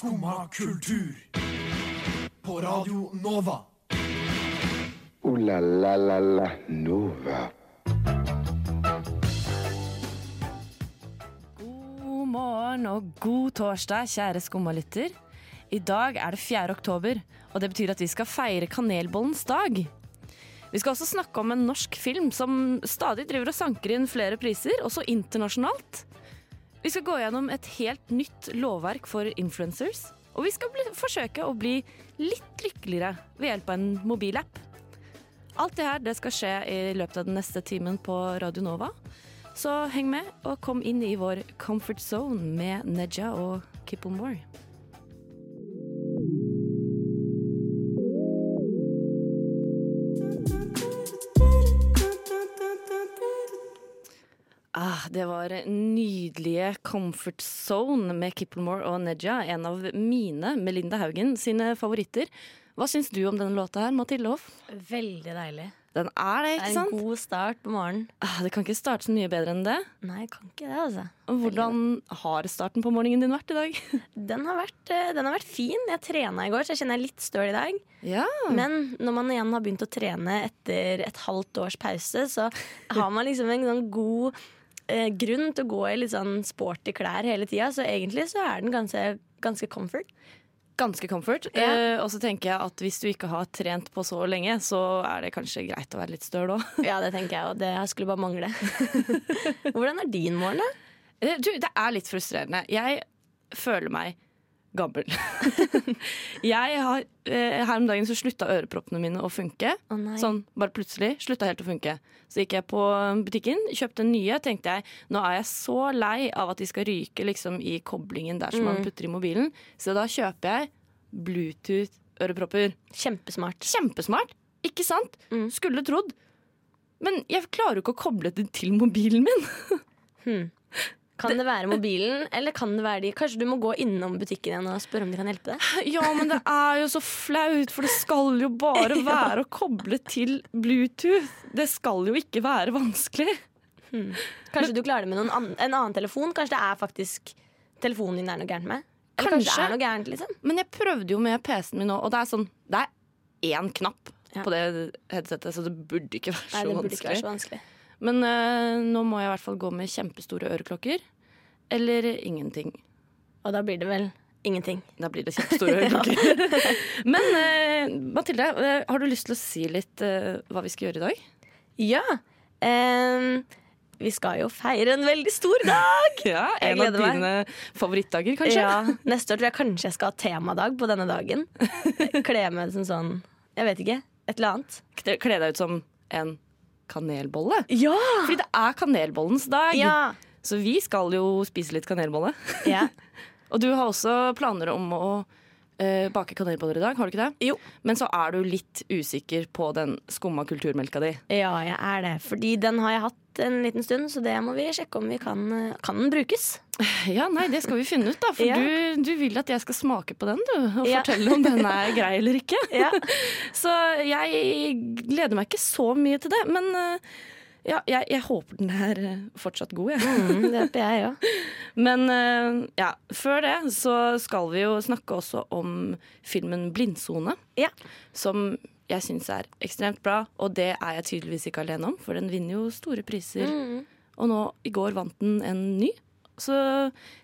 Skumma kultur. På Radio Nova. O-la-la-la-la Nova. God morgen og god torsdag, kjære skummalytter. I dag er det 4. oktober, og det betyr at vi skal feire kanelbollens dag. Vi skal også snakke om en norsk film som stadig driver og sanker inn flere priser, også internasjonalt. Vi skal gå gjennom et helt nytt lovverk for influencers, og vi skal bli, forsøke å bli litt lykkeligere ved hjelp av en mobilapp. Alt det her det skal skje i løpet av den neste timen på Radio Nova. Så heng med og kom inn i vår comfort zone med Neja og Kipplemore. Det var nydelige Comfort Zone med Kipplemore og Neja. En av mine, Melinda Haugen, sine favoritter. Hva syns du om denne låta her, Mathilde Hoff? Veldig deilig. Den er det, Det ikke er en god start på morgenen. Ah, det kan ikke starte så mye bedre enn det. Nei, det kan ikke det, altså. Hvordan har starten på morgenen din vært i dag? Den har vært, eh, den har vært fin. Jeg trena i går, så jeg kjenner jeg er litt støl i dag. Ja. Men når man igjen har begynt å trene etter et halvt års pause, så har man liksom en sånn god eh, grunn til å gå i litt sånn sporty klær hele tida. Så egentlig så er den ganske, ganske comfort. Ganske comfort. Ja. Eh, og så tenker jeg at hvis du ikke har trent på så lenge, så er det kanskje greit å være litt støl òg. Ja, det tenker jeg, og det skulle bare mangle. Hvordan er din morgen, da? Eh, Du, det er litt frustrerende. Jeg føler meg gammel. jeg har eh, Her om dagen så slutta øreproppene mine å funke. Oh. Sånn bare plutselig. Slutta helt å funke. Så gikk jeg på butikken, kjøpte nye. Tenkte jeg nå er jeg så lei av at de skal ryke liksom i koblingen der som Mm. man putter i mobilen. Så da kjøper jeg Bluetooth-ørepropper. Kjempesmart. Kjempesmart, ikke sant? Mm. Skulle trodd. Men jeg klarer jo ikke å koble det til mobilen min. Kan det være mobilen, eller kan det være de Kanskje du må gå innom butikken igjen og spørre om de kan hjelpe deg? Ja, men det er jo så flaut, for det skal jo bare være å koble til Bluetooth. Det skal jo ikke være vanskelig. Kanskje du klarer det med an en annen telefon? Kanskje det er faktisk telefonen din det er noe gærent med? Eller kanskje, Kanskje. det er noe gærent, liksom? Men jeg prøvde jo med PC-en min nå, og det er sånn Det er én knapp Ja. på det headsetet, så det burde ikke være Nei, så det burde ikke være så vanskelig. Men eh, nå må jeg i hvert fall gå med kjempestore øreklokker. Eller ingenting. Og da blir det vel ingenting. Da blir det kjempestore øreklokker. Men eh, Mathilde, eh, har du lyst til å si litt hva vi skal gjøre i dag? Ja. Um, vi skal jo feire en veldig stor dag! Ja, En av dine meg. favorittdager, kanskje? Ja, Neste år tror jeg kanskje jeg skal ha temadag på denne dagen. Kle meg som sånn Jeg vet ikke. Et eller annet. Kle deg ut som en kanelbolle. Ja! Fordi det er kanelbollens dag. Ja. Så vi skal jo spise litt kanelbolle. ja. Og du har også planer om å eh, bake kanelboller i dag, har du ikke det? Jo. Men så er du litt usikker på den skumma kulturmelka di. Ja, jeg er det. Fordi den har jeg hatt en liten stund, så det må vi sjekke om vi kan Kan den brukes. Ja, nei, det skal vi finne ut, da. For Ja. du, du vil at jeg skal smake på den, du. Og Ja. fortelle om den er grei eller ikke. Ja. Så jeg gleder meg ikke så mye til det. Men eh, ja, jeg, jeg håper den er eh, fortsatt god, jeg. Mm, det håper jeg òg. Men eh, ja, før det så skal vi jo snakke også om filmen 'Blindsone'. Ja. Som jeg syns er ekstremt bra, og det er jeg tydeligvis ikke alene om, for den vinner jo store priser. Mm. Og nå i går vant den en ny. Så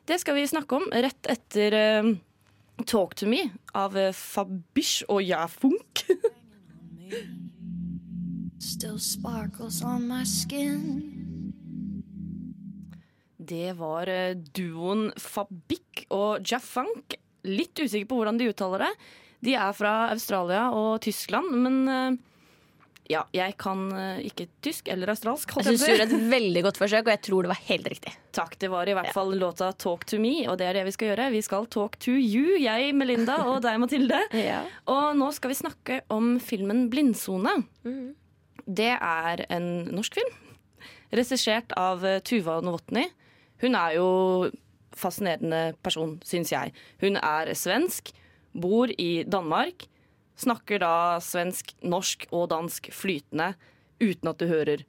det skal vi snakke om rett etter uh, 'Talk to Me' av Fabish og Jafunk. Still sparkles on my skin. Det var eh, duoen Fabik og Jafank. Litt usikker på hvordan de uttaler det. De er fra Australia og Tyskland, men eh, ja, jeg kan eh, ikke tysk eller australsk. Jeg syns du gjorde et veldig godt forsøk, og jeg tror det var helt riktig. Takk, det var i hvert fall låta 'Talk to me', og det er det vi skal gjøre. Vi skal talk to you, jeg, Melinda, og deg, Mathilde. Ja. Og nå skal vi snakke om filmen 'Blindsone'. Mhm. Det er en norsk film. Regissert av eh, Tuva Novotny. Hun er jo fascinerende person, syns jeg. Hun er svensk, bor i Danmark. Snakker da svensk, norsk og dansk flytende uten at du hører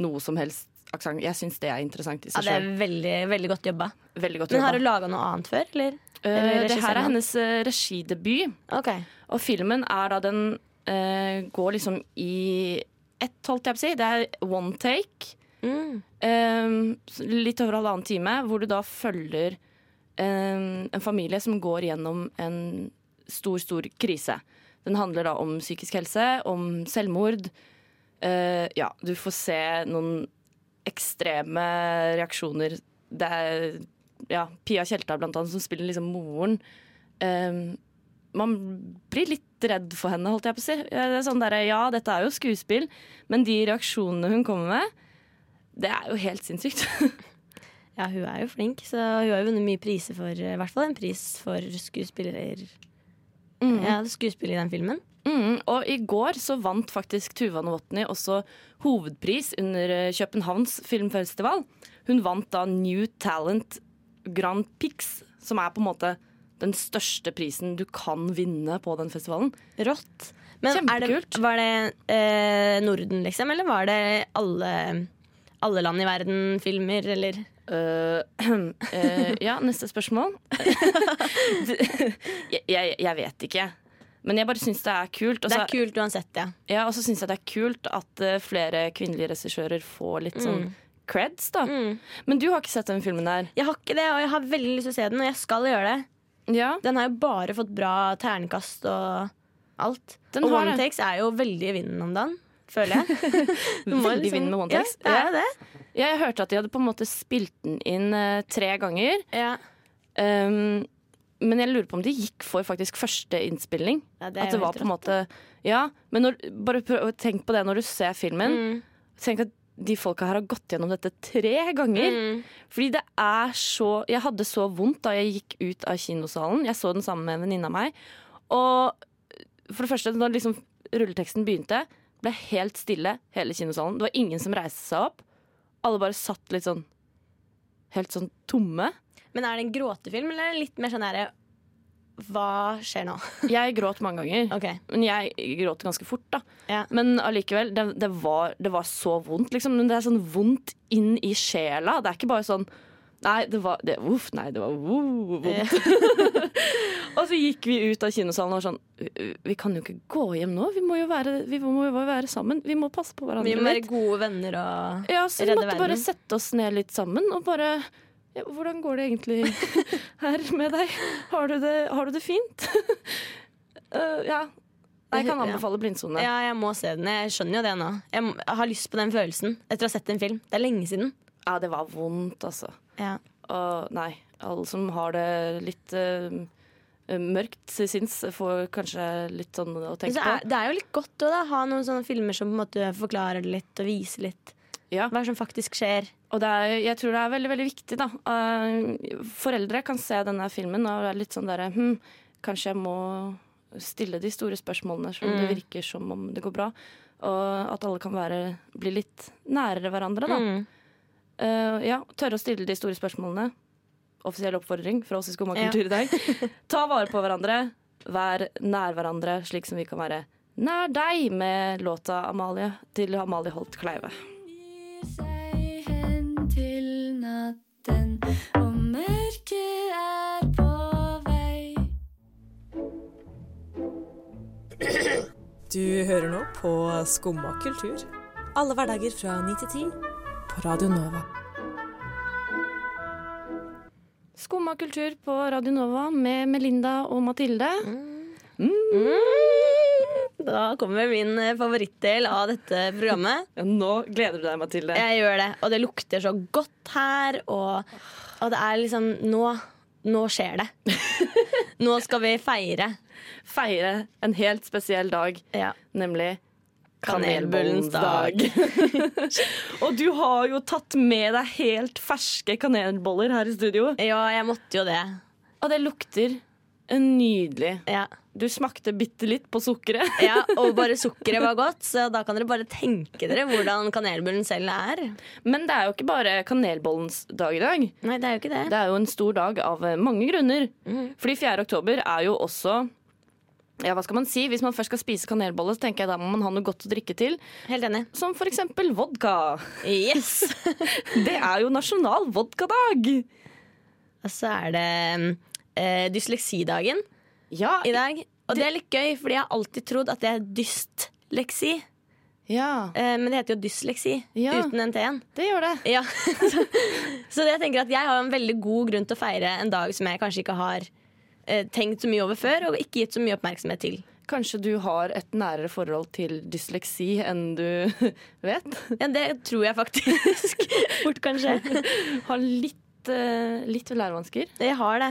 noe som helst aksent. Jeg syns det er interessant i Ja, seg det er veldig, veldig godt jobba. Veldig godt Men har du laga noe annet før, eller? Eller det her er hennes eh, regidebut. Okay. Og filmen er da den uh, går liksom i ett, holdt jeg på å si. Det er one take. Mm. Um, litt over halvannen time, hvor du da følger um, en familie som går gjennom en stor, stor krise. Den handler da om psykisk helse, om selvmord. Uh, ja, du får se noen ekstreme reaksjoner. Det er ja, Pia Tjelta blant annet, som spiller liksom moren. Um, man blir litt redd for henne, holdt jeg på å si. Det er sånn der, ja, dette er jo skuespill, men de reaksjonene hun kommer med, det er jo helt sinnssykt. Ja, hun er jo flink, så hun har jo vunnet mye priser for I hvert fall en pris for skuespiller Ja, skuespill i den filmen. Mm, og i går så vant faktisk Tuva Novotny også hovedpris under eh, Københavns filmfestival. Hun vant da New Talent Grand Prix, som er på en måte den største prisen du kan vinne på den festivalen. Rått. Men er det, Kjempekult. var det eh, Norden, liksom, eller var det alle, alle land i verden filmer, eller? Uh, uh, ja, neste spørsmål. jeg, jeg, jeg vet ikke. Men jeg bare syns det er kult. Også, Det er kult uansett, ja. ja, og så syns jeg det er kult at eh, flere kvinnelige regissører får litt sånn creds, da. Mm. Men du har ikke sett den filmen der? Jeg har ikke det, og jeg har veldig lyst til å se den, og jeg skal gjøre det. Ja, Den har jo bare fått bra ternekast og alt. Den og one takes er jo veldig i vinden om dagen, føler jeg. Veldig i liksom- vinden med one takes. Ja, det er det. Ja, jeg hørte at de hadde på en måte spilt den inn uh, tre ganger. Ja. Um, men jeg lurer på om de gikk for faktisk første innspilling. Ja, det at det var på en måte Ja, men når, bare prøv, tenk på det når du ser filmen. Mm. Tenk at de folka her har gått gjennom dette tre ganger. Mm. Fordi det er så Jeg hadde så vondt da jeg gikk ut av kinosalen. Jeg så den sammen med en venninne av meg. Og for det første, da liksom rulleteksten begynte, ble helt stille hele kinosalen. Det var ingen som reiste seg opp. Alle bare satt litt sånn Helt sånn tomme. Men er det en gråtefilm, eller er litt mer sånn herre Hva skjer nå? Jeg gråt mange ganger. Okay. Men jeg gråt ganske fort, da. Ja. Men allikevel, det, det, var, det var så vondt, liksom. Men det er sånn vondt inn i sjela. Det er ikke bare sånn Nei, det var det, Uff, nei, det var uh, vondt. og så gikk vi ut av kinosalen og var sånn "Uh, Vi kan jo ikke gå hjem nå. Vi må jo være, vi må jo være sammen. Vi må passe på hverandre Vi må være litt. gode venner og Ja, så vi måtte måtte bare sette oss ned litt sammen og bare Hvordan går det egentlig her med deg? Har du det, har du det fint? uh, ja. Jeg kan anbefale Blindsone. Ja, jeg må se den. Jeg skjønner jo det nå. Jeg har lyst på den følelsen etter å ha sett en film. Det er lenge siden. Ja, det var vondt, altså. Ja. Og nei, alle som har det litt uh, mørkt til sinns, får kanskje litt sånn å tenke på. det er jo litt godt å ha noen sånne filmer som på en måte forklarer det litt og viser litt Ja. hva som faktisk skjer. Og det er, jeg tror det er veldig veldig viktig. da Eh, Foreldre kan se denne filmen og være litt sånn derre hm, Kanskje jeg må stille de store spørsmålene som det Mm. virker som om det går bra. Og at alle kan være, bli litt nærere hverandre. da Mm. Uh, ja, tørre å stille de store spørsmålene. Offisiell oppfordring fra oss i Skumma kultur i dag. Ta vare på hverandre. Vær nær hverandre, slik som vi kan være nær deg med låta Amalie til Amalie Holt Kleive. Og mørket er på vei. Du hører nå på Skumma kultur. Alle hverdager fra 9 til 10 på Radio Nova. Skumma kultur på Radio Nova med Melinda og Mathilde. Da kommer min eh, favorittdel av dette programmet. Ja, nå gleder du deg, Mathilde. Jeg gjør det, og det lukter så godt her, og, og det er liksom Nå, nå skjer det. Nå skal vi feire. Feire en helt spesiell dag, Ja. nemlig kanelbollens Kanelbullens dag. og du har jo tatt med deg helt ferske kanelboller her i studio. ja, jeg måtte jo det. Og det lukter nydelig. Ja. Du smakte bitte litt på sukkeret. ja, Og bare sukkeret var godt, så da kan dere bare tenke dere hvordan kanelbullen selv er. Men det er jo ikke bare kanelbollens dag i dag. Nei, det er jo ikke det. Det er jo en stor dag av eh, mange grunner. Mm. Fordi 4. oktober er jo også ja, hva skal man si? Hvis man først skal spise kanelbolle, så tenker jeg da må man ha noe godt å drikke til. Helt enig. Som for eksempel vodka. Yes! Det er jo nasjonal vodkadag! Og så er det eh, dysleksidagen Ja, i dag. Og det er litt gøy, fordi jeg har alltid trodd at det er dystleksi. ja, Eh, men det heter jo dysleksi Ja. uten en T-en. det gjør det. Ja. så, så jeg tenker at jeg har en veldig god grunn til å feire en dag som jeg kanskje ikke har eh, tenkt så mye over før, og ikke gitt så mye oppmerksomhet til. Kanskje du har et nærere forhold til dysleksi enn du vet? Ja, det tror jeg faktisk fort kan skje. Har litt, eh, litt lærevansker. Jeg har det.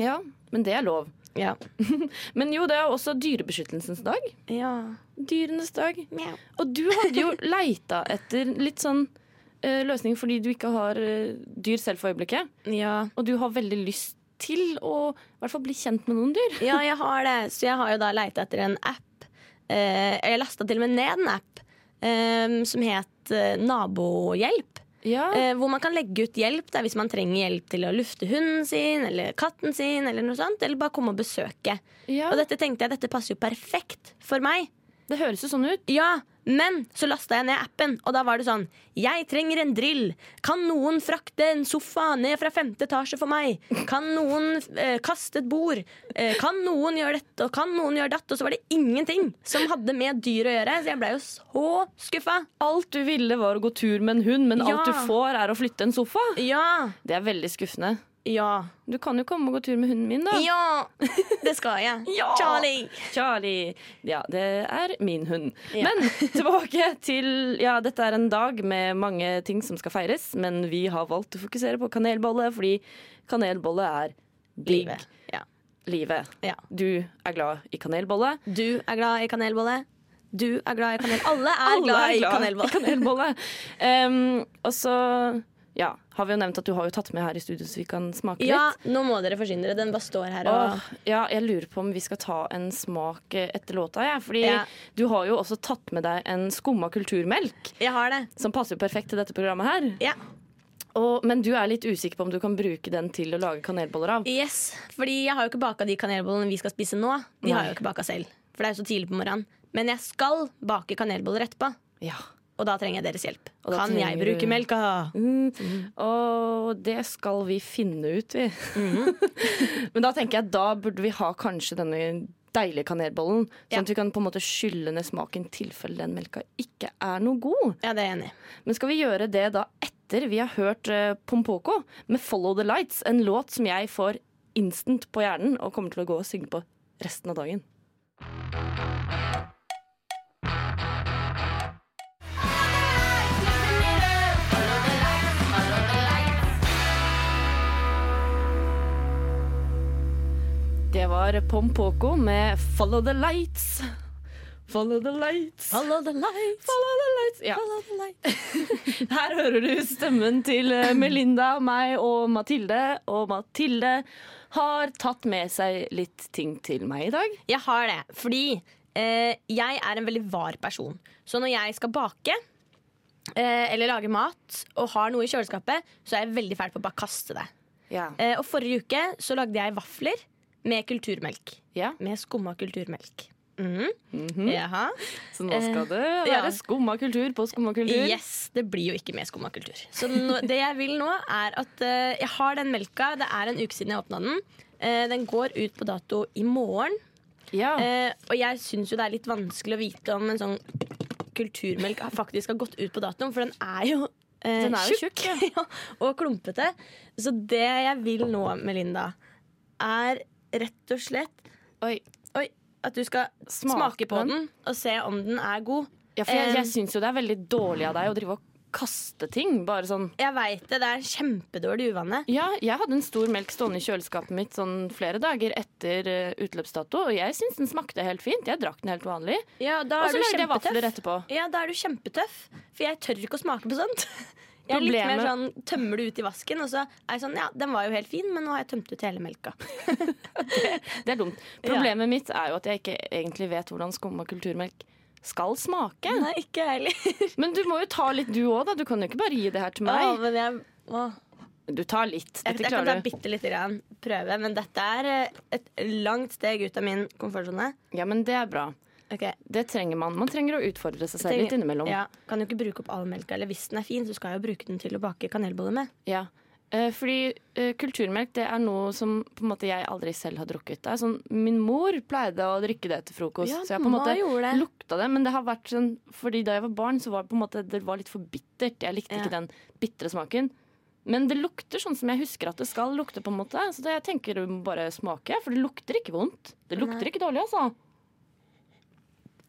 Ja, men det er lov. Ja. Men jo, det er også dyrebeskyttelsens dag. ja. Dyrenes dag. Mjau. Og du hadde jo leita etter litt sånn uh, løsning fordi du ikke har uh, dyr selv for øyeblikket. ja. Og du har veldig lyst til å i hvert fall bli kjent med noen dyr. Ja, jeg har det. Så jeg har jo da leita etter en app. Uh, jeg lasta til og med ned en app eh, som het Nabohjelp. Ja. Eh, hvor man kan legge ut hjelp der, hvis man trenger hjelp til å lufte hunden sin eller katten sin. Eller noe sånt, eller bare komme og besøke. ja. Og dette tenkte jeg dette passer jo perfekt for meg. Det høres jo sånn ut. Ja, men så lasta jeg ned appen, og da var det sånn Jeg trenger en drill. Kan noen frakte en sofa ned fra femte etasje for meg? Kan noen eh, kaste et bord? Eh, kan noen gjøre dette, og kan noen gjøre datt? Og så var det ingenting som hadde med dyr å gjøre, så jeg blei jo så skuffa. Alt du ville var å gå tur med en hund, men Ja. alt du får er å flytte en sofa. Ja. Det er veldig skuffende. Ja. Du kan jo komme og gå tur med hunden min, da. Ja! Det skal jeg. Ja. Charlie. Charlie. Ja, det er min hund. Ja. Men tilbake til Ja, dette er en dag med mange ting som skal feires, men vi har valgt å fokusere på kanelbolle fordi kanelbolle er digg. Livet. Ja. Livet. Ja. Du er glad i kanelbolle. Du er glad i kanelbolle. Du er glad i kanel... Alle er Alle glad er i kanelbolle. i kanelbolle. Um, og så ja, har vi jo nevnt at du har jo tatt med her i studio, så vi kan smake Ja, litt. nå må dere forsyne dere. Den bare står her og Åh, ja, jeg lurer på om vi skal ta en smak eh, etter låta. Ja. Fordi Ja. du har jo også tatt med deg en skumma kulturmelk, Jeg har det. som passer jo perfekt til dette programmet her. Ja. Og, men du er litt usikker på om du kan bruke den til å lage kanelboller av. Yes, fordi jeg har jo ikke baka de kanelbollene vi skal spise nå. De har jeg jo ikke baka selv, for det er jo så tidlig på morgenen. Men jeg skal bake kanelboller etterpå, Ja. Og da trenger jeg deres hjelp. Og Kan jeg bruke melka? Mm. Og det skal vi finne ut, vi. Mhm. Men da tenker jeg da burde vi ha kanskje denne deilige kanelbollen, sånn Ja. at vi kan på en måte skylle ned smaken tilfelle den melka ikke er noe god. Ja, det er jeg enig. Men skal vi gjøre det da etter vi har hørt uh, Pompoko med 'Follow the Lights'? En låt som jeg får instant på hjernen og kommer til å gå og synge på resten av dagen. Det var Pompoko med 'Follow the Lights'. Follow the lights. Follow the lights. Follow the lights. Ja. Follow the lights. Her hører du stemmen til eh, Melinda, meg og Mathilde. Og Mathilde har tatt med seg litt ting til meg i dag. Jeg har det, fordi eh, jeg er en veldig var person. Så når jeg skal bake eh, eller lage mat og har noe i kjøleskapet, så er jeg veldig fæl på å bare kaste det. Ja. Eh, og forrige uke så lagde jeg vafler med kulturmelk. ja. Med skumma kulturmelk. Mm. Mm Jaha. Så nå skal det Eh, være ja. skumma kultur på skumma kultur. Yes, Det blir jo ikke mer skumma kultur. Så nå, det jeg vil nå, er at uh, jeg har den melka. Det er en uke siden jeg åpna den. Uh, den går ut på dato i morgen. Ja. Uh, og jeg syns jo det er litt vanskelig å vite om en sånn kulturmelk faktisk har gått ut på datoen, for den er jo Den er jo tjukk, ja, og klumpete. Så det jeg vil nå, Melinda, er rett og slett Oi. Oi, at du skal Smake smake, på den. den og se om den er god. Ja, for jeg, Eh, jeg syns jo det er veldig dårlig av deg å drive og kaste ting. Bare sånn Jeg veit det. Det er kjempedårlig uvane. Ja, jeg hadde en stor melk stående i kjøleskapet mitt sånn flere dager etter eh, utløpsdato, og jeg syns den smakte helt fint. Jeg drakk den helt vanlig. Ja, da Og er så du lagde jeg vafler etterpå. Ja, da er du kjempetøff. For jeg tør ikke å smake på sånt. Jeg er litt Problemet- mer sånn tømmer det ut i vasken, og så er jeg sånn ja, den var jo helt fin, men nå har jeg tømt ut hele melka. Det er dumt. Problemet mitt er jo at jeg ikke egentlig vet hvordan skumma kulturmelk skal smake. Nei, ikke jeg heller. Men du må jo ta litt du òg, da. Du kan jo ikke bare gi det her til Å, meg. men jeg, å, Du tar litt. jeg, Dette jeg kan ta klarer du. bitte lite grann prøve, men dette er eh, et langt steg ut av min komfortsone. Ja, men det er bra. Ok, Det trenger man. Man trenger å utfordre seg selv litt innimellom. Ja, kan jo ikke bruke opp all melka. Eller hvis den er fin, så skal jeg jo bruke den til å bake kanelboller med. Ja. Eh, fordi eh, kulturmelk det er noe som på en måte jeg aldri selv har drukket. Det er sånn, min mor pleide å drikke det til frokost, Ja, så jeg på en måte det. lukta det. Men det har vært sånn, fordi da jeg var barn, så var det på en måte det var litt for bittert. Jeg likte Ja. ikke den bitre smaken. Men det lukter sånn som jeg husker at det skal lukte. på en måte Så jeg tenker du må bare smake, for det lukter ikke vondt. Det lukter Nei. ikke dårlig, altså.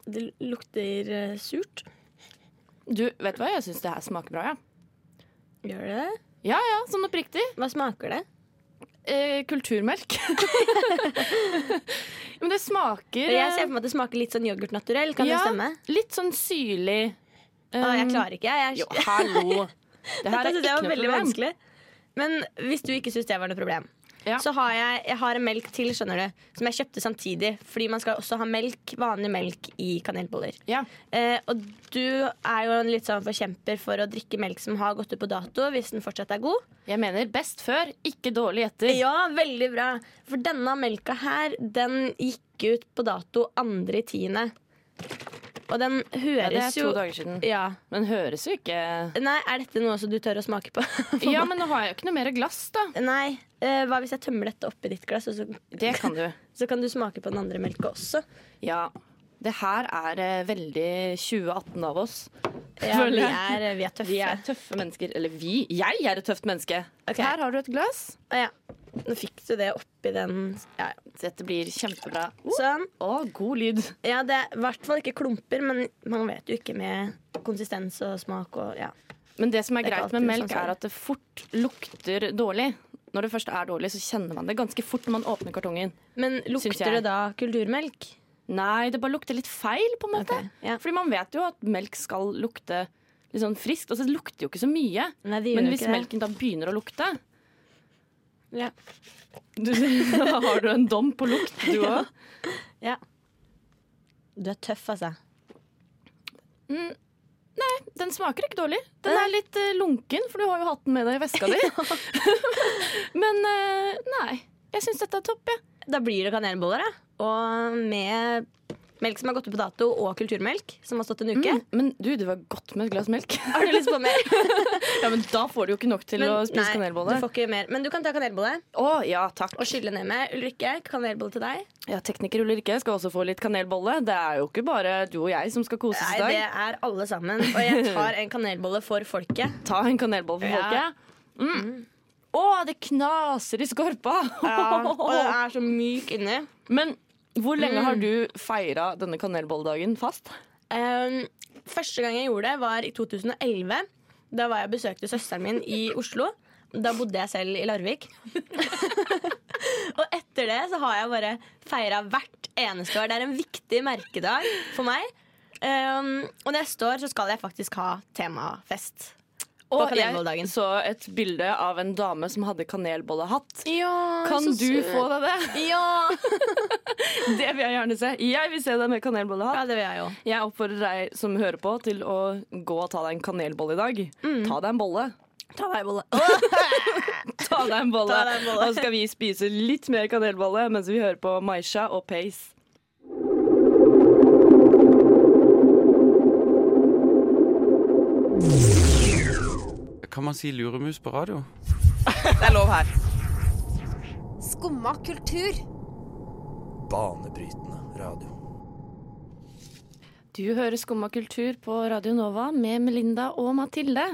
Det lukter eh, surt. Du, vet du hva? Jeg syns det her smaker bra, ja. Gjør det det? Ja ja, sånn oppriktig. Hva smaker det? Eh, kulturmelk. Men det smaker Jeg ser eh, for meg at det smaker litt sånn yoghurt naturell. Kan ja, det stemme? Litt sånn syrlig. Å, jeg Um, klarer ikke. Jeg, Jo, hallo. Det her er jeg ikke var noe problem. Men hvis du ikke syns det var noe problem, ja. Så har jeg, jeg har en melk til skjønner du, som jeg kjøpte samtidig. Fordi man skal også ha melk, vanlig melk i kanelboller. Ja. Eh, og du er jo en litt sånn forkjemper for å drikke melk som har gått ut på dato. Hvis den fortsatt er god. Jeg mener best før, ikke dårlig etter. Ja, veldig bra. For denne melka her, den gikk ut på dato 2.10. Og den høres ja, Det er to jo, dager siden. Ja. Men høres jo ikke Nei, Er dette noe som du tør å smake på? ja, men nå har jeg jo ikke noe mer glass, da. Nei. Uh, hva hvis jeg tømmer dette oppi ditt glass, så, det kan du. så kan du smake på den andre melka også? Ja. Det her er uh, veldig 2018 av oss. Ja, vi er, eh, vi er, tøffe. Vi er tøffe mennesker. Eller vi. Jeg er et tøft menneske. Okay. Her har du et glass. Ja. Nå fikk du det oppi den. Ja. Dette blir kjempebra. Sånn. Å, god lyd. Ja, det er i hvert fall ikke klumper, men man vet jo ikke med konsistens og smak og ja. Men det som er Det er greit med melk, sånn er at det fort lukter dårlig. Når det først er dårlig, så kjenner man det ganske fort når man åpner kartongen. Men lukter det da kulturmelk? Nei, det bare lukter litt feil, på en måte. Okay, ja. Fordi man vet jo at melk skal lukte litt sånn friskt. Altså, det lukter jo ikke så mye. Nei, Men hvis melken da begynner å lukte Ja. du, har du en dom på lukt, du òg. ja. Du er tøff, altså. Nei, Den smaker ikke dårlig. Den er litt uh, lunken, for du har jo hatt den med deg i veska di. Men uh, nei. Jeg syns dette er topp, jeg. Da blir det kanelboller, da. Og med melk som har gått ut på dato, og kulturmelk som har stått en uke. Mm. Men du, det var godt med et glass melk. Har du lyst på mer? ja, men Da får du jo ikke nok til Men- å spise nei, kanelbolle. Du får ikke mer. Men du kan ta kanelbolle Å ja, takk. og skylle ned med. Ulrikke, kanelbolle til deg. Ja, Tekniker Ulrikke skal også få litt kanelbolle. Det er jo ikke bare du og jeg som skal koses Nei, i dag. det er alle sammen. Og jeg tar en kanelbolle for folket. Ta en kanelbolle for Ja. folket. Mm. Å, det knaser i skorpa! Ja, Og det er så myk inni. Men hvor lenge Mm. har du feira denne kanelbolledagen fast? Um, første gang jeg gjorde det, var i 2011. Da var jeg og besøkte søsteren min i Oslo. Da bodde jeg selv i Larvik. og etter det så har jeg bare feira hvert eneste år. Det er en viktig merkedag for meg. Um, og neste år så skal jeg faktisk ha temafest. Og jeg så et bilde av en dame som hadde kanelbollehatt. Ja, Kan du søt. få deg det? Ja. Det vil jeg gjerne se. Jeg vil se deg med kanelbollehatt. ja, det vil jeg også. Jeg oppfordrer deg som hører på, til å gå og ta deg en kanelbolle i dag. Mm. Ta deg en bolle. Ta deg bolle. Ta deg en bolle. Ta deg en bolle. Og så skal vi spise litt mer kanelbolle mens vi hører på Maisha og Pace. Kan man si luremus på radio? Det er lov her. Skumma kultur. Banebrytende radio. Du hører Skumma kultur på Radio Nova med Melinda og Mathilde.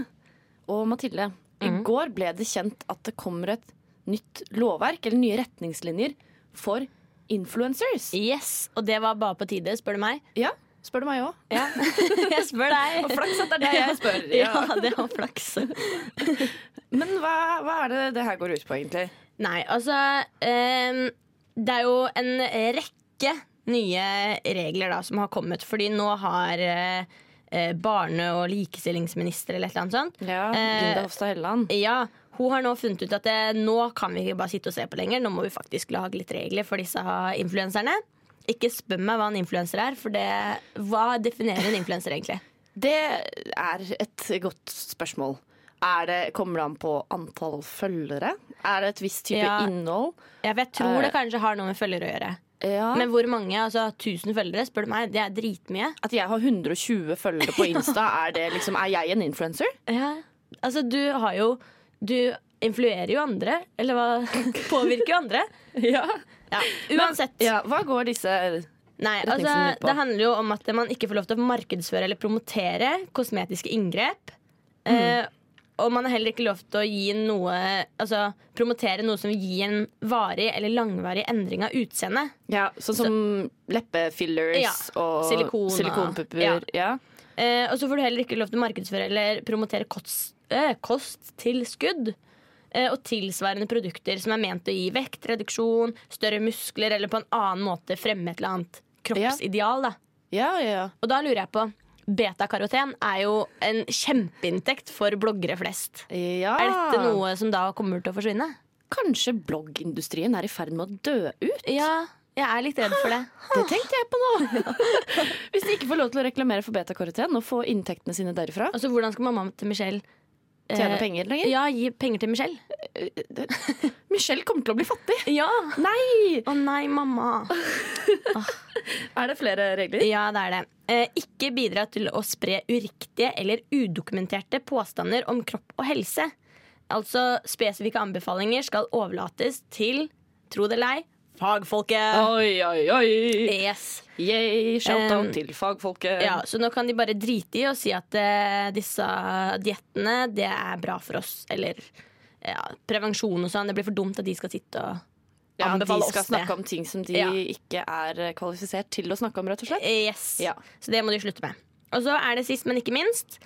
Og Mathilde, i Mhm. går ble det kjent at det kommer et nytt lovverk, eller nye retningslinjer, for influencers. Yes, Og det var bare på tide, spør du meg. Ja, spør du meg òg. Ja. jeg spør deg. Og flaks at det er det jeg spør. Ja, det var flaks. Men hva, hva er det det her går ut på, egentlig? Nei, altså um, Det er jo en rekke nye regler da som har kommet. Fordi nå har eh, eh, barne- og likestillingsminister eller et eller annet sånt Ja, Eh, Linda Hofstad Helleland. Ja, Hun har nå funnet ut at det, nå kan vi ikke bare sitte og se på lenger. Nå må vi faktisk lage litt regler for disse influenserne. Ikke spør meg hva en influenser er, for det, hva definerer en influenser egentlig? Det er et godt spørsmål. Er det, kommer det an på antall følgere? Er det et visst type Ja. innhold? Ja, jeg tror Eh. det kanskje har noe med følgere å gjøre. Ja. Men hvor mange? altså 1000 følgere, spør du meg. Det er dritmye. At jeg har 120 følgere på Insta, er, det liksom, er jeg en influenser? Ja, altså du har jo du, influerer jo andre. Eller hva påvirker jo andre. Ja. Ja, uansett. ja. Hva går disse Nei, altså, det handler jo om at man ikke får lov til å markedsføre eller promotere kosmetiske inngrep. Mm. Eh, og man har heller ikke lov til å gi noe Altså promotere noe som gir en varig eller langvarig endring av utseende. Ja, sånn som leppefillers Ja, og silikona. silikonpupper. ja. Ja. Eh, og så får du heller ikke lov til å markedsføre eller promotere kost, eh, kosttilskudd. Eh, og tilsvarende produkter som er ment å gi vektreduksjon, større muskler eller på en annen måte fremme et eller annet kroppsideal. Da. Ja, ja, ja. Og da lurer jeg på Betakaroten er jo en kjempeinntekt for bloggere flest. ja. Er dette noe som da kommer til å forsvinne? Kanskje bloggindustrien er i ferd med å dø ut? Ja, jeg er litt redd for det. Det tenkte jeg på nå! Hvis de ikke får lov til å reklamere for beta-karoten og få inntektene sine derifra. Altså, Hvordan skal mamma til Michelle Tjene eh, penger lenger? Ja, gi penger til Michelle. Michelle kommer til å bli fattig! Ja! Nei! Å nei, mamma. Er det flere regler? Ja, det er det. Eh, ikke bidra til å spre uriktige eller udokumenterte påstander om kropp og helse. Altså spesifikke anbefalinger skal overlates til, tro det eller ei, fagfolket. Oi, oi, oi! Yes. Yay, shout-out Um, til fagfolket. Ja, så nå kan de bare drite i å si at uh, disse diettene, det er bra for oss. Eller ja, prevensjon og sånn. Det blir for dumt at de skal sitte og Ja, de skal snakke om ting som de Ja. ikke er eh, kvalifisert til å snakke om, rett og slett. Yes. Ja. Så det må de slutte med. Og så er det sist, men ikke minst,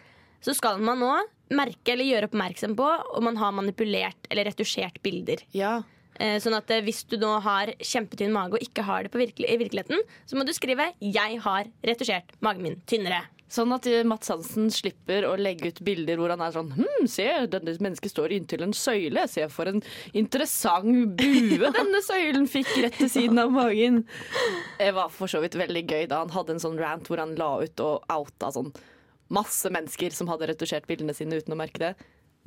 så skal man nå merke eller gjøre oppmerksom på om man har manipulert eller retusjert bilder. Ja. Eh, Sånn at eh, Hvis du nå har kjempetynn mage og ikke har det virkelig, i virkeligheten, så må du skrive 'Jeg har retusjert magen min tynnere'. Sånn at eh, Mats Hansen slipper å legge ut bilder hvor han er sånn Hm, se, denne mennesket står inntil en søyle. Se for en interessant bue denne søylen fikk rett til siden av magen. Det var for så vidt veldig gøy da han hadde en sånn rant hvor han la ut og outa sånn masse mennesker som hadde retusjert bildene sine uten å merke det.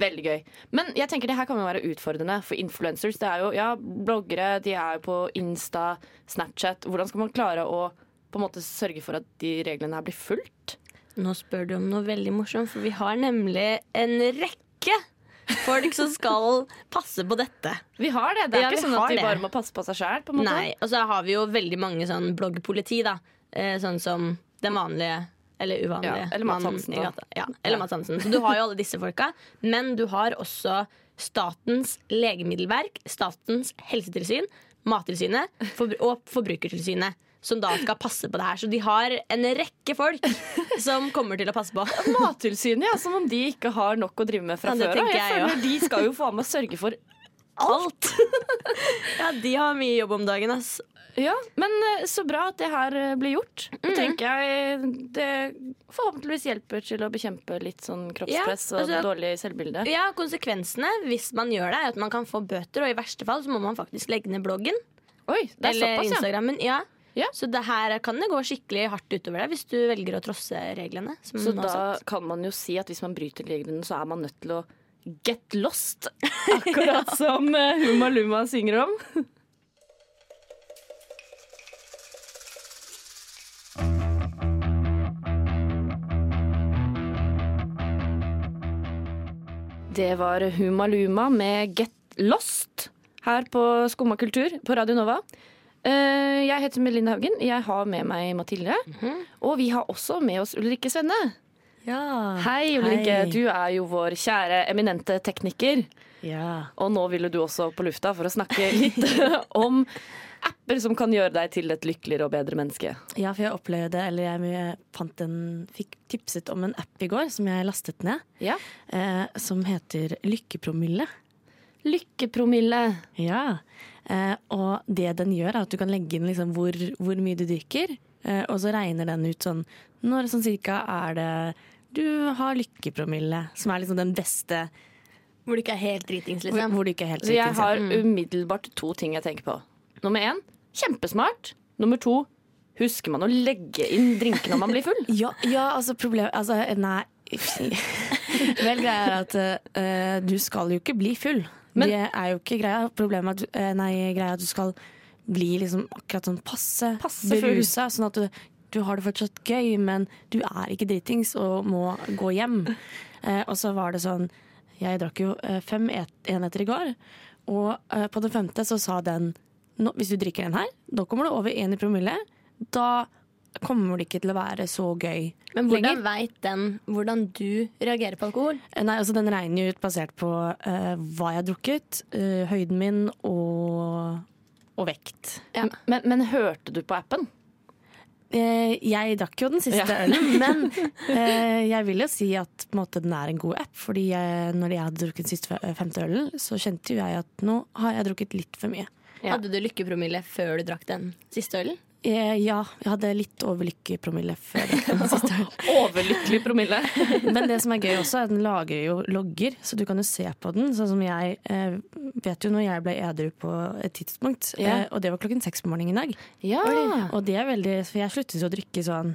Veldig gøy. Men jeg tenker det her kan jo være utfordrende for influencers. Det er jo, ja, bloggere, de er jo på Insta, Snapchat. Hvordan skal man klare å på en måte sørge for at de reglene her blir fulgt? Nå spør du om noe veldig morsomt, for vi har nemlig en rekke folk som skal passe på dette. Vi har det. Det er Ja, ikke sånn at de det. bare må passe på seg sjæl. Nei, Og så har vi jo veldig mange sånn bloggpoliti, da. Eh, Sånn som den vanlige eller uvanlig. Ja, eller Mads Hansen. Ja, eller Mads Hansen. Så du har jo alle disse folka. Men du har også Statens legemiddelverk, Statens helsetilsyn, Mattilsynet og Forbrukertilsynet. Som da skal passe på det her. Så de har en rekke folk som kommer til å passe på. Mattilsynet, ja, som om de ikke har nok å drive med fra Ja, før av. Jeg jeg føler. De skal jo faen meg sørge for Alt! ja, de har mye jobb om dagen, ass. Ja, men eh, så bra at det her eh, blir gjort. Det tenker jeg det forhåpentligvis hjelper til å bekjempe litt sånn kroppspress Ja, altså- og dårlig selvbilde. Ja, Konsekvensene hvis man gjør det, er at man kan få bøter, og i verste fall så må man faktisk legge ned bloggen. Oi, det er Eller såpass, ja. Instagrammen. Ja. Ja. Så det her kan det gå skikkelig hardt utover deg hvis du velger å trosse reglene. Som Så da kan man jo si at hvis man bryter reglene, så er man nødt til å get lost. Akkurat som eh, Huma Luma synger om. Det var Huma Luma med Get Lost her på Skumma kultur på Radio Nova. Eh, Jeg heter Melinda Haugen. Jeg har med meg Mathilde. Og vi har også med oss Ulrikke Svenne. Ja. Hei, Ulrikke. Hei. Du er jo vår kjære eminente tekniker. Ja. Og nå ville du også på lufta for å snakke litt om apper som kan gjøre deg til et lykkeligere og bedre menneske. Ja, for jeg opplevde, eller jeg, fant en, fikk tipset om en app i går som jeg lastet ned, Ja. eh, som heter Lykkepromille. Lykkepromille. Ja, eh, og det den gjør er at du kan legge inn liksom hvor, hvor mye du drikker, og så regner den ut sånn, når sånn cirka er det du har lykkepromille, som er liksom den beste, Hvor du ikke er helt dritings, liksom. hvor du ikke er helt dritings, jeg har umiddelbart to ting jeg tenker på. Nummer én kjempesmart. Nummer to husker man å legge inn drinken når man blir full? Ja, ja altså problemet Altså, nei Vel, greia er at uh, du skal jo ikke bli full. Men- det er jo ikke greia. Problemet er at, eh, nei, greia er at du skal bli liksom akkurat sånn passe, Passe berusa, sånn at du, du har det fortsatt gøy, men du er ikke dritings og må gå hjem. Eh, og så var det sånn jeg drakk jo eh, fem enheter i går, og eh, på den femte så sa den nå, hvis du drikker den her, da kommer du over én i promille. Da kommer det ikke til å være så gøy Men hvordan veit den hvordan du reagerer på alkohol? Eh, Nei, altså Den regner jo ut basert på eh, hva jeg har drukket, eh, høyden min og, og vekt. Men, men hørte du på appen? Eh, jeg drakk jo den siste Ja. ølen, men eh, jeg vil jo si at på en måte, den er en god app. Fordi jeg, når jeg hadde drukket den siste femte ølen, så kjente jo jeg at nå har jeg drukket litt for mye. Hadde du lykkepromille før du drakk den siste ølen? Eh, ja, jeg hadde litt overlykkelig promille før. Overlykkelig promille. Men det som er gøy også, er at den lagrer jo logger, så du kan jo se på den. Sånn som jeg eh, vet jo når jeg ble edru på et tidspunkt, yeah. eh, og det var klokken seks på morgenen i dag. Ja. Og det er veldig, for jeg sluttet å drikke sånn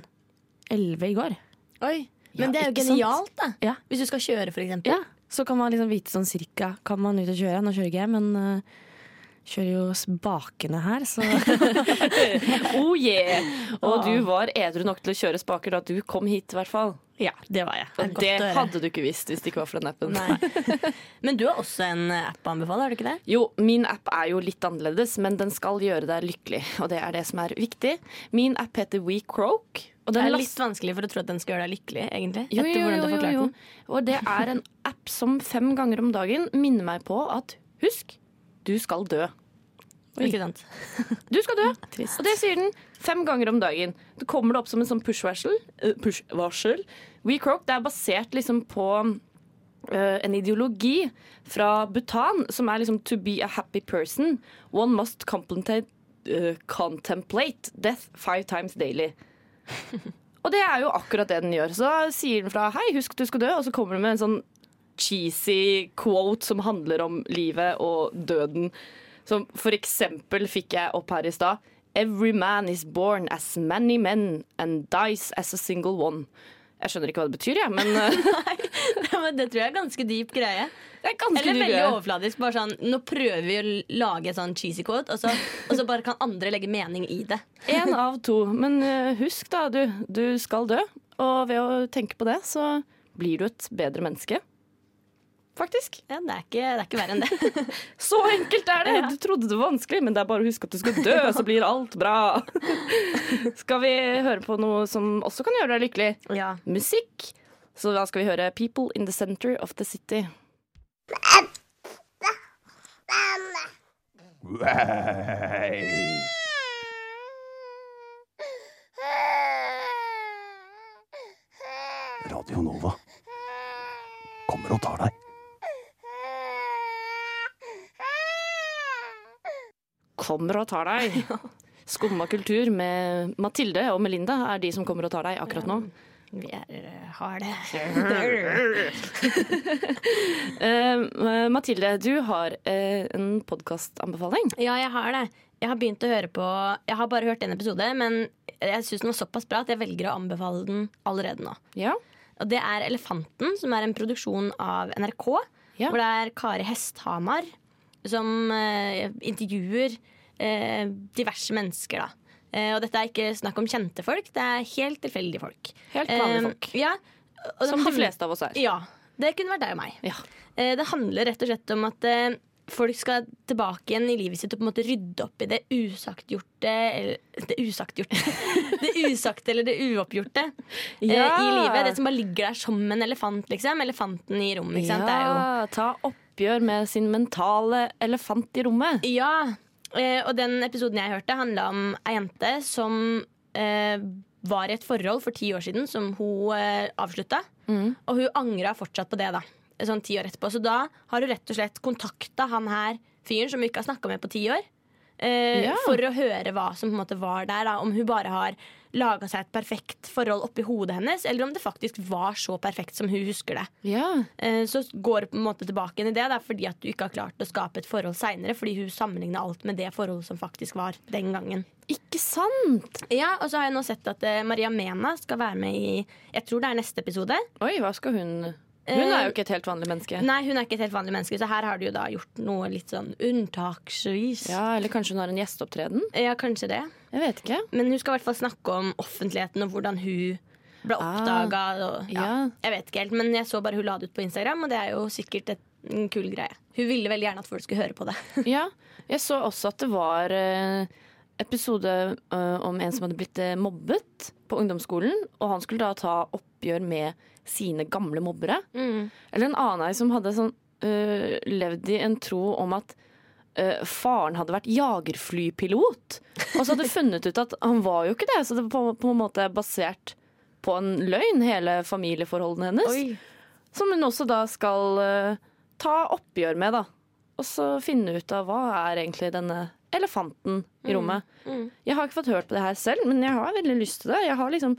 elleve i går. Oi, Men Ja, det er jo genialt, sant? da. Ja. Hvis du skal kjøre, for eksempel. Ja, så kan man liksom vite sånn cirka Kan man ut og kjøre? Nå kjører ikke jeg, men uh, kjører jo spakene her, så Oh yeah! Og du var edru nok til å kjøre spaker da du kom hit, i hvert fall. Ja, det var jeg. Og det hadde du ikke visst hvis det ikke var for den appen. Nei. Men du har også en app å anbefale, har du ikke det? Jo, min app er jo litt annerledes, men den skal gjøre deg lykkelig. Og det er det som er viktig. Min app heter WeCroak. Og Det er litt vanskelig for å tro at den skal gjøre deg lykkelig, egentlig. Jo, jo, jo, jo, jo. Og det er en app som fem ganger om dagen minner meg på at husk, du skal dø. Ikke sant? Du skal dø. Og det sier den fem ganger om dagen. Det kommer det opp som en sånn push-varsel. eh, push-varsel. WeCroak det er basert liksom på uh, en ideologi fra Bhutan som er liksom to be a happy person. One must contemplate, uh, contemplate death five times daily. Og det er jo akkurat det den gjør. Så sier den fra 'hei, husk du skal dø', og så kommer den med en sånn cheesy quote som handler om livet og døden. Som for eksempel fikk jeg opp her i stad. Every man is born as many men and dies as a single one. Jeg skjønner ikke hva det betyr, jeg, men eh, det tror jeg er ganske dyp greie. det ganske Eller veldig greie. overfladisk. Bare sånn, nå prøver vi å lage en sånn cheesy quote, og så, og så bare kan andre legge mening i det. En av to. Men eh, husk da, du, du skal dø. Og ved å tenke på det, så blir du et bedre menneske. Faktisk. Ja, det, er ikke, det er ikke verre enn det. Så enkelt er det! Du trodde det var vanskelig, men det er bare å huske at du skal dø, så blir alt bra. Skal vi høre på noe som også kan gjøre deg lykkelig? Ja. Musikk. Så da skal vi høre 'People in the Center of the City'. Radio Nova kommer og tar deg. Kommer og tar deg. Skumma kultur med Mathilde og Melinda er de som kommer og tar deg akkurat nå. Vi er, har det. Eh, Mathilde, du har uh, en podkastanbefaling. Ja, jeg har det. Jeg har begynt å høre på Jeg har bare hørt én episode, men jeg syns den var såpass bra at jeg velger å anbefale den allerede nå. Ja. Og det er Elefanten, som er en produksjon av NRK. Ja. Hvor det er Kari Hesthamar som uh, intervjuer eh, diverse mennesker, da. Eh, og dette er ikke snakk om kjente folk, det er helt tilfeldige folk. Helt vanlige Eh, folk. Ja, Som de fleste av oss er. Ja. Det kunne vært deg og meg. Ja. Det handler rett og slett om at folk skal tilbake igjen i livet sitt og på en måte rydde opp i det usaktgjorte eller Det usaktgjorte. det usagte eller det uoppgjorte Ja. i livet. Det som bare ligger der som en elefant, liksom. Elefanten i rommet. Ikke sant? Det er jo Ja, ta oppgjør med sin mentale elefant i rommet. Ja, og den episoden jeg hørte, handla om ei jente som eh, var i et forhold for ti år siden som hun eh, avslutta. Og hun angra fortsatt på det, da. Sånn ti år etterpå. Så da har hun rett og slett kontakta han her fyren som hun ikke har snakka med på ti år. Eh, Ja. For å høre hva som på en måte var der. Da. Om hun bare har laga seg et perfekt forhold oppi hodet hennes, eller om det faktisk var så perfekt som hun husker det. Ja. Eh, Så går du på en måte tilbake inn i det er fordi at du ikke har klart å skape et forhold seinere. Fordi hun sammenligna alt med det forholdet som faktisk var den gangen. Ikke sant? Ja, Og så har jeg nå sett at eh, Maria Mena skal være med i Jeg tror det er neste episode. Oi, hva skal hun Hun er jo ikke et helt vanlig menneske. Nei, hun er ikke et helt vanlig menneske, så her har du jo da gjort noe litt sånn unntaksvis. Ja, Eller kanskje hun har en gjesteopptreden? Ja, kanskje det. Jeg vet ikke. Men hun skal i hvert fall snakke om offentligheten og hvordan hun ble Ah, oppdaga. ja, ja. Jeg vet ikke helt, men jeg så bare hun la det ut på Instagram, og det er jo sikkert et, en kul greie. Hun ville veldig gjerne at folk skulle høre på det. Ja, jeg så også at det var eh, episode eh, om en som hadde blitt eh, mobbet på ungdomsskolen, og han skulle da ta oppgjør med sine gamle mobbere. Eller en annen ei som hadde sånn, eh, levd i en tro om at eh, faren hadde vært jagerflypilot, og så hadde funnet ut at han var jo ikke det, så det var på, på en måte basert på en løgn, hele familieforholdene hennes. Som hun også da skal uh, ta oppgjør med, da. Og så finne ut av hva er egentlig denne elefanten i rommet. Jeg har ikke fått hørt på det her selv, men jeg har veldig lyst til det. Jeg har liksom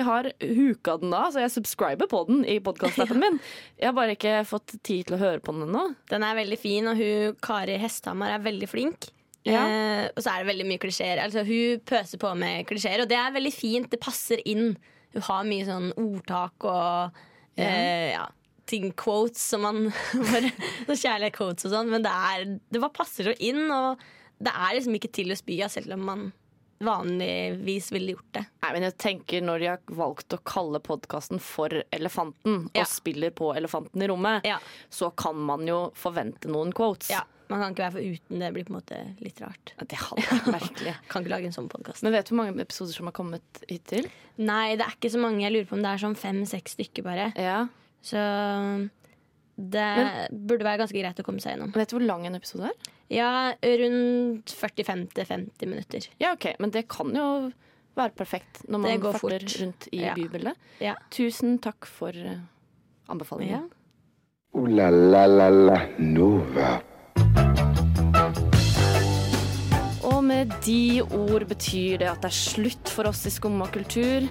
jeg har huka den da, så jeg subscriber på den i podkastappen min. Jeg har bare ikke fått tid til å høre på den ennå. Den er veldig fin, og hun Kari Hesthamar er veldig flink. Ja. Eh, og så er det veldig mye klisjeer. Altså, hun pøser på med klisjeer, og det er veldig fint. Det passer inn. Hun har mye sånn ordtak og eh, ja, ting, quotes som man bare, sånn Kjærlighet-quotes og sånn, men det, er, det bare passer så inn, og det er liksom ikke til å spy av, selv om man vanligvis ville gjort det. Nei, men jeg tenker Når de har valgt å kalle podkasten for Elefanten, og spiller på elefanten i rommet, Ja. så kan man jo forvente noen quotes. Ja, Man kan ikke være foruten. Det blir på en måte litt rart. Det hadde vært merkelig. Kan ikke lage en sånn podkast. Men vet du hvor mange episoder som har kommet hittil? Nei, det er ikke så mange. Jeg lurer på om det er sånn fem-seks stykker bare. Ja. Så det burde være ganske greit å komme seg gjennom. Vet du hvor lang en episode er? Ja, rundt 45-50 minutter. Ja, ok, Men det kan jo være perfekt når man går farter fort. rundt i Ja. bybildet. Ja. Tusen takk for anbefalingen. anbefalingen. Ooh la la la la Nova. Og med de ord betyr det at det er slutt for oss i Skumma kultur.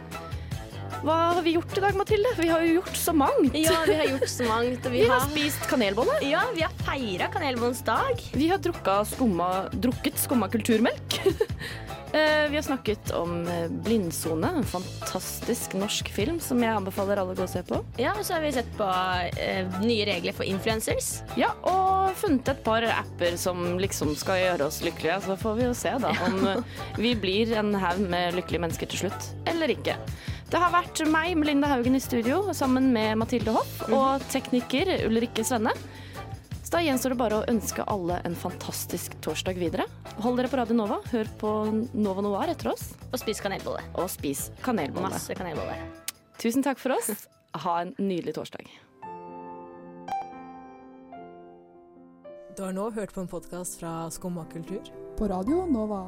Hva har vi gjort i dag, Mathilde? Vi har jo gjort så mangt. Ja, vi har gjort så mangt. Og Vi har spist kanelbolle. Ja, vi har feira kanelbollens dag. Vi har skumma, drukket skumma kulturmelk. Eh, Vi har snakket om eh, Blindsone, en fantastisk norsk film som jeg anbefaler alle å gå og se på. Ja, og så har vi sett på uh, nye regler for influencers. Ja, og funnet et par apper som liksom skal gjøre oss lykkelige. Så får vi jo se da om vi blir en haug med lykkelige mennesker til slutt, eller ikke. Det har vært meg, Melinda Haugen, i studio sammen med Mathilde Hoff og tekniker Ulrikke Svenne. Så da gjenstår det bare å ønske alle en fantastisk torsdag videre. Hold dere på Radio Nova, hør på Nova Noir etter oss, Og spis kanelbolle. og spis kanelbolle. Masse kanelbolle. Tusen takk for oss. Ha en nydelig torsdag. Du har nå hørt på en podkast fra Skumma kultur. På Radio Nova.